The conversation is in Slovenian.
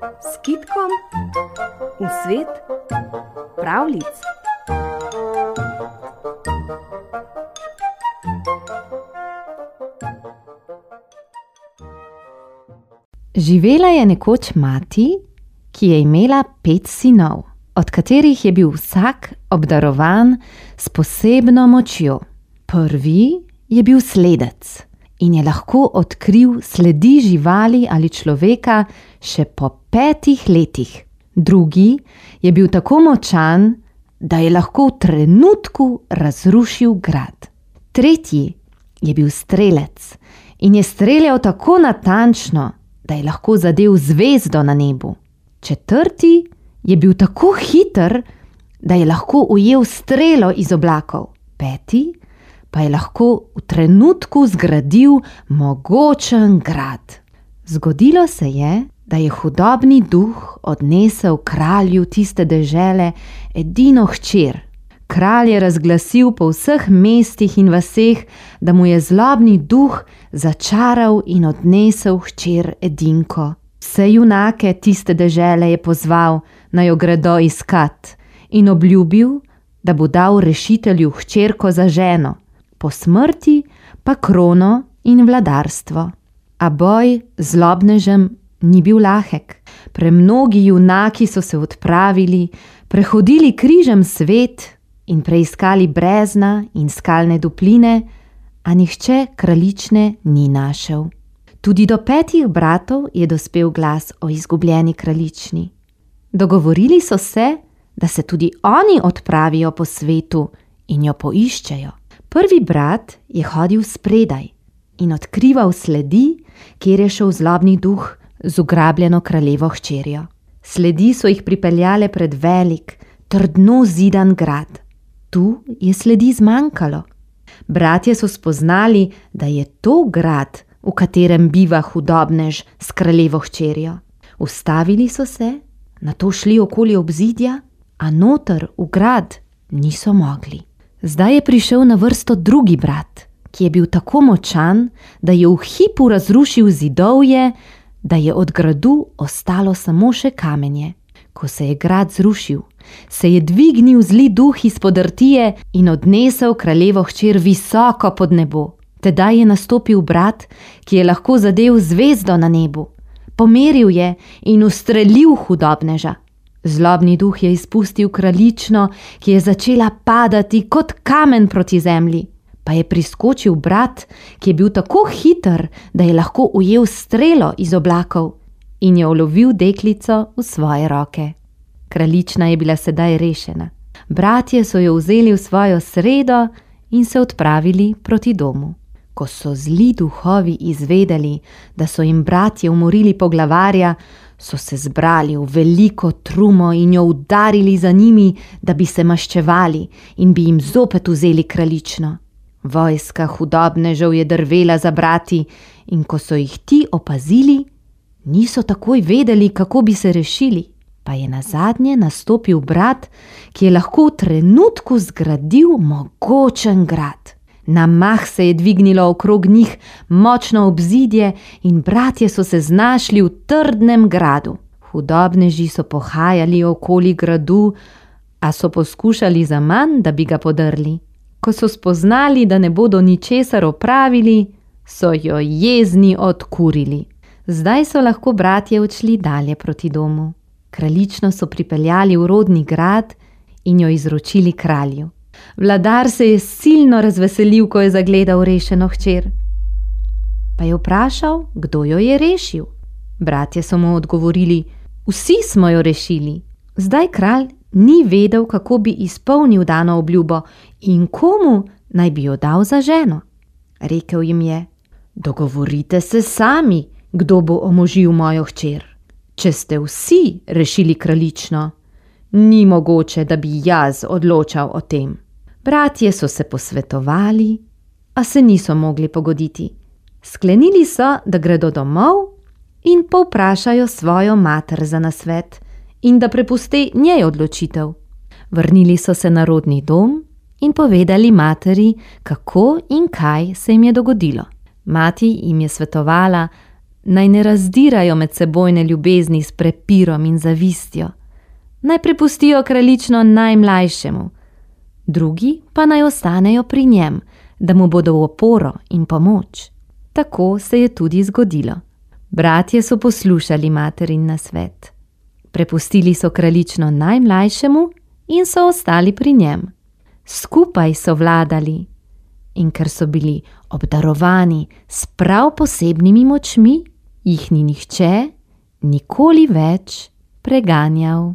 s kitkom v svet pravlic. Živela je nekoč mati, ki je imela pet sinov, od katerih je bil vsak obdarovan s posebno močjo. Prvi je bil sledec in je lahko odkril sledi živali ali človeka še po petih letih. Drugi je bil tako močan, da je lahko v trenutku razrušil grad. Tretji je bil strelec in je streljal tako natančno, da je lahko zadev zvezdo na nebu. Četrti je bil tako hiter, da je lahko ujel strelo iz oblakov. Peti pa je lahko v trenutku zgradil mogočen grad. Zgodilo se je, da je hudobni duh odnesel kralju tiste dežele edino hčer. Kralj je razglasil po vseh mestih in vaseh, da mu je zlobni duh začaral in odnesel hčer edinko. Vse junake tiste dežele je pozval, naj jo gredo iskat, in obljubil, da bo dal rešitelju hčerko za ženo, po smrti pa krono in vladarstvo. A boj z lobnežem ni bil lahek. Premnogi junaki so se odpravili, prehodili križem svet in preiskali brezna in skalne dupline, a nihče kraljične ni našel. Tudi do petih bratov je dospel glas o izgubljeni kraljični. Dogovorili so se, da se tudi oni odpravijo po svetu in jo poiščejo. Prvi brat je hodil spredaj in odkrival sledi, kjer je šel zlobni duh z ugrabljeno kraljevo hčerjo. Sledi so jih pripeljale pred velik, trdno zidan grad. Tu je sledi zmanjkalo. Bratje so spoznali, da je to grad, v katerem biva hudobnež s kraljevo hčerjo. Ustavili so se, na to šli okoli obzidja, a noter v grad niso mogli. Zdaj je prišel na vrsto drugi brat, ki je bil tako močan, da je v hipu razrušil zidovje, da je od gradu ostalo samo še kamenje. Ko se je grad zrušil, se je dvignil zli duh iz podrtije in odnesel kraljevo hčer visoko pod nebo. Tedaj je nastopil brat, ki je lahko zadev zvezdo na nebu. Pomeril je in ustrelil hudobneža. Zlobni duh je izpustil kraljično, ki je začela padati kot kamen proti zemlji. Pa je priskočil brat, ki je bil tako hiter, da je lahko ujel strelo iz oblakov in je ulovil deklico v svoje roke. Kraljična je bila sedaj rešena. Bratje so jo vzeli v svojo sredo in se odpravili proti domu. Ko so zli duhovi izvedeli, da so jim bratje umorili poglavarja, so se zbrali v veliko trumo in jo udarili za njimi, da bi se maščevali in bi jim zopet vzeli kraljično. Vojska hudobnežev je drvela za brati, in ko so jih ti opazili, niso takoj vedeli, kako bi se rešili. Pa je na zadnje nastopil brat, ki je lahko v trenutku zgradil mogočen grad. Na mah se je dvignilo okrog njih močno obzidje in bratje so se znašli v trdnem gradu. Hudobneži so pohajali okoli gradu, a so poskušali za manj, da bi ga podrli. Ko so spoznali, da ne bodo ničesar opravili, so jo jezni odkurili. Zdaj so lahko bratje odšli dalje proti domu. Kraljično so pripeljali v rodni grad in jo izročili kralju. Vladar se je silno razveselil, ko je zagledal rešeno hčer. Pa je vprašal, kdo jo je rešil. Bratje so mu odgovorili: Vsi smo jo rešili. Zdaj kralj ni vedel, kako bi izpolnil dano obljubo in komu naj bi jo dal za ženo. Rekel jim je: Dogovorite se sami, kdo bo omožil mojo hčer. Če ste vsi rešili kraljično, ni mogoče, da bi jaz odločal o tem. Bratje so se posvetovali, a se niso mogli pogoditi. Sklenili so, da gredo domov in povprašajo svojo mater za nasvet in da prepusti njej odločitev. Vrnili so se na rodni dom in povedali materi, kako in kaj se jim je dogodilo. Mati jim je svetovala, naj ne razdirajo medsebojne ljubezni s prepirom in zavistjo, naj prepustijo kraljično najmlajšemu, drugi pa naj ostanejo pri njem, da mu bodo v oporo in pomoč. Tako se je tudi zgodilo. Bratje so poslušali materin nasvet. Prepustili so kraljično najmlajšemu in so ostali pri njem. Skupaj so vladali, in ker so bili obdarovani s prav posebnimi močmi, jih ni nihče nikoli več preganjal.